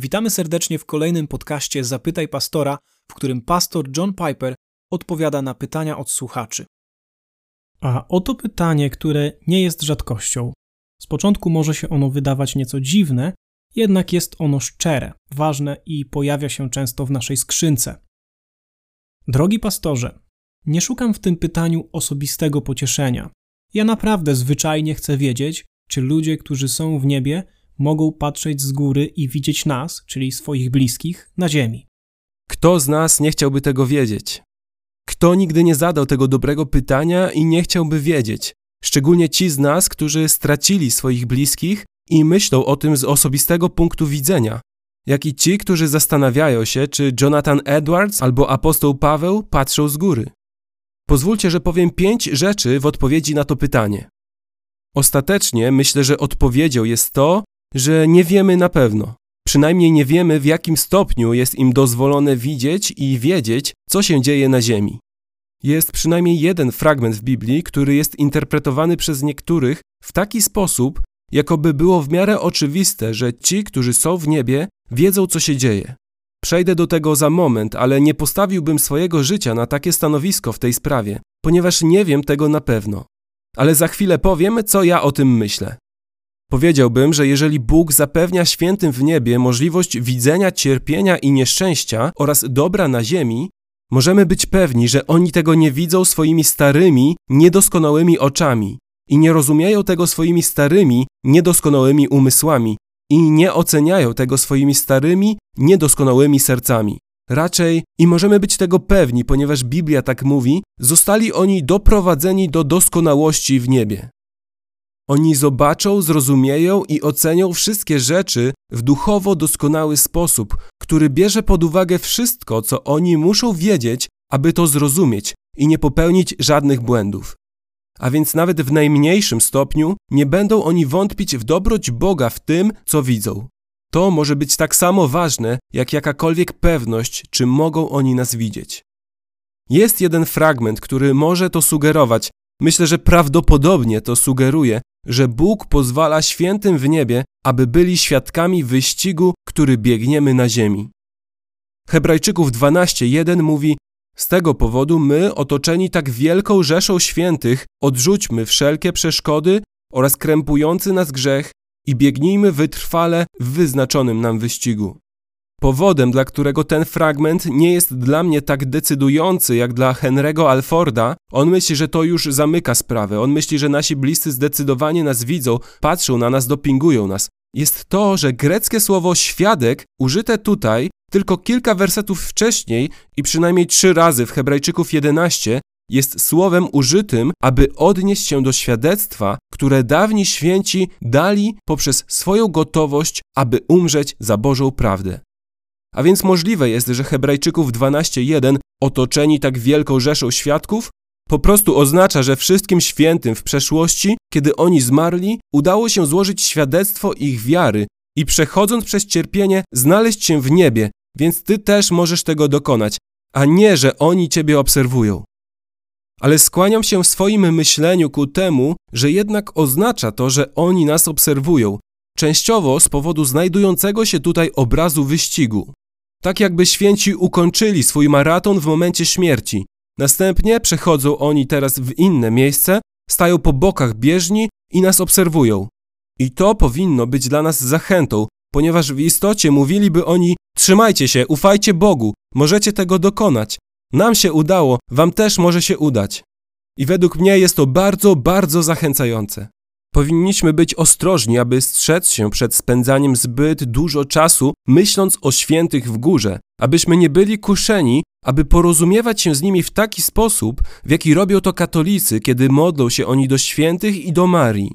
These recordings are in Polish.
Witamy serdecznie w kolejnym podcaście Zapytaj Pastora, w którym pastor John Piper odpowiada na pytania od słuchaczy. A oto pytanie, które nie jest rzadkością. Z początku może się ono wydawać nieco dziwne, jednak jest ono szczere, ważne i pojawia się często w naszej skrzynce. Drogi pastorze, nie szukam w tym pytaniu osobistego pocieszenia. Ja naprawdę zwyczajnie chcę wiedzieć, czy ludzie, którzy są w niebie, mogą patrzeć z góry i widzieć nas, czyli swoich bliskich, na ziemi. Kto z nas nie chciałby tego wiedzieć? Kto nigdy nie zadał tego dobrego pytania i nie chciałby wiedzieć? Szczególnie ci z nas, którzy stracili swoich bliskich i myślą o tym z osobistego punktu widzenia, jak i ci, którzy zastanawiają się, czy Jonathan Edwards albo apostoł Paweł patrzą z góry. Pozwólcie, że powiem pięć rzeczy w odpowiedzi na to pytanie. Ostatecznie myślę, że odpowiedzią jest to, że nie wiemy na pewno. Przynajmniej nie wiemy, w jakim stopniu jest im dozwolone widzieć i wiedzieć, co się dzieje na Ziemi. Jest przynajmniej jeden fragment w Biblii, który jest interpretowany przez niektórych w taki sposób, jakoby było w miarę oczywiste, że ci, którzy są w niebie, wiedzą, co się dzieje. Przejdę do tego za moment, ale nie postawiłbym swojego życia na takie stanowisko w tej sprawie, ponieważ nie wiem tego na pewno. Ale za chwilę powiem, co ja o tym myślę. Powiedziałbym, że jeżeli Bóg zapewnia świętym w niebie możliwość widzenia cierpienia i nieszczęścia oraz dobra na ziemi, możemy być pewni, że oni tego nie widzą swoimi starymi, niedoskonałymi oczami i nie rozumieją tego swoimi starymi, niedoskonałymi umysłami i nie oceniają tego swoimi starymi, niedoskonałymi sercami. Raczej, i możemy być tego pewni, ponieważ Biblia tak mówi, zostali oni doprowadzeni do doskonałości w niebie. Oni zobaczą, zrozumieją i ocenią wszystkie rzeczy w duchowo doskonały sposób, który bierze pod uwagę wszystko, co oni muszą wiedzieć, aby to zrozumieć i nie popełnić żadnych błędów. A więc nawet w najmniejszym stopniu nie będą oni wątpić w dobroć Boga w tym, co widzą. To może być tak samo ważne, jak jakakolwiek pewność, czy mogą oni nas widzieć. Jest jeden fragment, który może to sugerować. Myślę, że prawdopodobnie to sugeruje, że Bóg pozwala świętym w niebie, aby byli świadkami wyścigu, który biegniemy na ziemi. Hebrajczyków 12:1 mówi: Z tego powodu my, otoczeni tak wielką rzeszą świętych, odrzućmy wszelkie przeszkody oraz krępujący nas grzech i biegnijmy wytrwale w wyznaczonym nam wyścigu. Powodem, dla którego ten fragment nie jest dla mnie tak decydujący jak dla Henry'ego Alforda, on myśli, że to już zamyka sprawę. On myśli, że nasi bliscy zdecydowanie nas widzą, patrzą na nas, dopingują nas. Jest to, że greckie słowo świadek, użyte tutaj tylko kilka wersetów wcześniej i przynajmniej trzy razy w Hebrajczyków 11, jest słowem użytym, aby odnieść się do świadectwa, które dawni święci dali poprzez swoją gotowość, aby umrzeć za Bożą prawdę. A więc możliwe jest, że Hebrajczyków 12:1, otoczeni tak wielką rzeszą świadków, po prostu oznacza, że wszystkim świętym w przeszłości, kiedy oni zmarli, udało się złożyć świadectwo ich wiary i przechodząc przez cierpienie, znaleźć się w niebie, więc ty też możesz tego dokonać, a nie, że oni ciebie obserwują. Ale skłaniam się w swoim myśleniu ku temu, że jednak oznacza to, że oni nas obserwują, częściowo z powodu znajdującego się tutaj obrazu wyścigu. Tak jakby święci ukończyli swój maraton w momencie śmierci. Następnie przechodzą oni teraz w inne miejsce, stają po bokach bieżni i nas obserwują. I to powinno być dla nas zachętą, ponieważ w istocie mówiliby oni: Trzymajcie się, ufajcie Bogu, możecie tego dokonać. Nam się udało, wam też może się udać. I według mnie jest to bardzo, bardzo zachęcające. Powinniśmy być ostrożni, aby strzec się przed spędzaniem zbyt dużo czasu myśląc o świętych w górze, abyśmy nie byli kuszeni, aby porozumiewać się z nimi w taki sposób, w jaki robią to katolicy, kiedy modlą się oni do świętych i do Marii.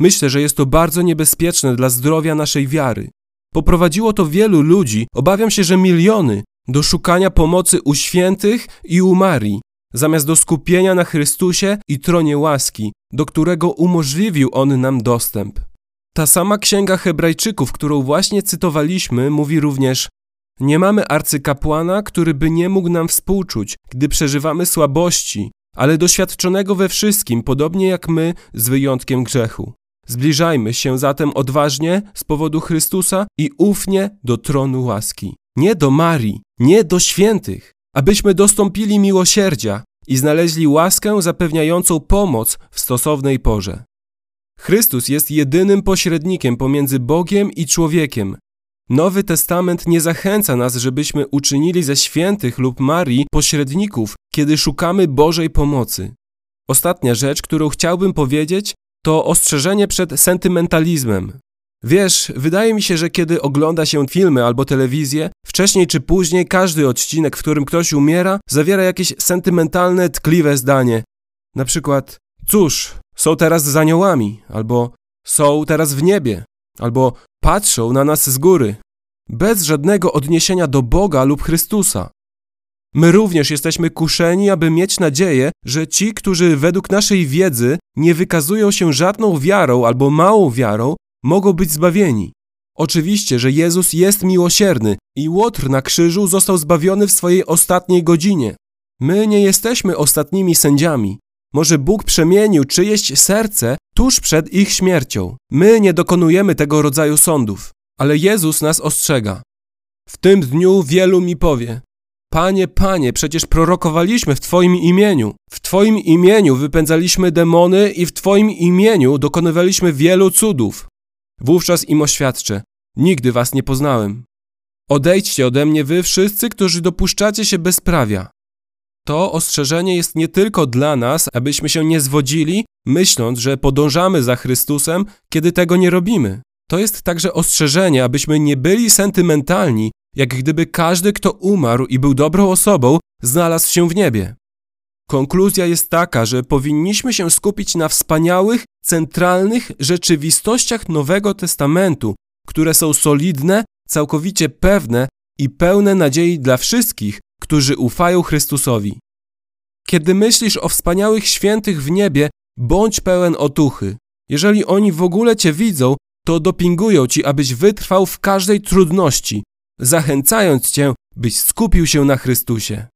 Myślę, że jest to bardzo niebezpieczne dla zdrowia naszej wiary. Poprowadziło to wielu ludzi, obawiam się, że miliony, do szukania pomocy u świętych i u Marii, zamiast do skupienia na Chrystusie i tronie łaski, do którego umożliwił On nam dostęp. Ta sama księga Hebrajczyków, którą właśnie cytowaliśmy, mówi również: Nie mamy arcykapłana, który by nie mógł nam współczuć, gdy przeżywamy słabości, ale doświadczonego we wszystkim, podobnie jak my, z wyjątkiem grzechu. Zbliżajmy się zatem odważnie z powodu Chrystusa i ufnie do tronu łaski. Nie do Marii, nie do świętych, abyśmy dostąpili miłosierdzia i znaleźli łaskę zapewniającą pomoc w stosownej porze. Chrystus jest jedynym pośrednikiem pomiędzy Bogiem i człowiekiem. Nowy Testament nie zachęca nas, żebyśmy uczynili ze świętych lub Marii pośredników, kiedy szukamy Bożej pomocy. Ostatnia rzecz, którą chciałbym powiedzieć, to ostrzeżenie przed sentymentalizmem. Wiesz, wydaje mi się, że kiedy ogląda się filmy albo telewizję, wcześniej czy później każdy odcinek, w którym ktoś umiera, zawiera jakieś sentymentalne, tkliwe zdanie. Na przykład, cóż, są teraz z aniołami, albo są teraz w niebie, albo patrzą na nas z góry, bez żadnego odniesienia do Boga lub Chrystusa. My również jesteśmy kuszeni, aby mieć nadzieję, że ci, którzy według naszej wiedzy nie wykazują się żadną wiarą albo małą wiarą, mogą być zbawieni. Oczywiście, że Jezus jest miłosierny i Łotr na krzyżu został zbawiony w swojej ostatniej godzinie. My nie jesteśmy ostatnimi sędziami. Może Bóg przemienił czyjeś serce tuż przed ich śmiercią. My nie dokonujemy tego rodzaju sądów, ale Jezus nas ostrzega. W tym dniu wielu mi powie: Panie, panie, przecież prorokowaliśmy w Twoim imieniu. W Twoim imieniu wypędzaliśmy demony i w Twoim imieniu dokonywaliśmy wielu cudów. Wówczas im oświadczę: Nigdy Was nie poznałem. Odejdźcie ode mnie, wy wszyscy, którzy dopuszczacie się bezprawia. To ostrzeżenie jest nie tylko dla nas, abyśmy się nie zwodzili, myśląc, że podążamy za Chrystusem, kiedy tego nie robimy. To jest także ostrzeżenie, abyśmy nie byli sentymentalni, jak gdyby każdy, kto umarł i był dobrą osobą, znalazł się w niebie. Konkluzja jest taka, że powinniśmy się skupić na wspaniałych, centralnych rzeczywistościach Nowego Testamentu, które są solidne, całkowicie pewne i pełne nadziei dla wszystkich, którzy ufają Chrystusowi. Kiedy myślisz o wspaniałych świętych w niebie, bądź pełen otuchy. Jeżeli oni w ogóle cię widzą, to dopingują ci, abyś wytrwał w każdej trudności, zachęcając cię, byś skupił się na Chrystusie.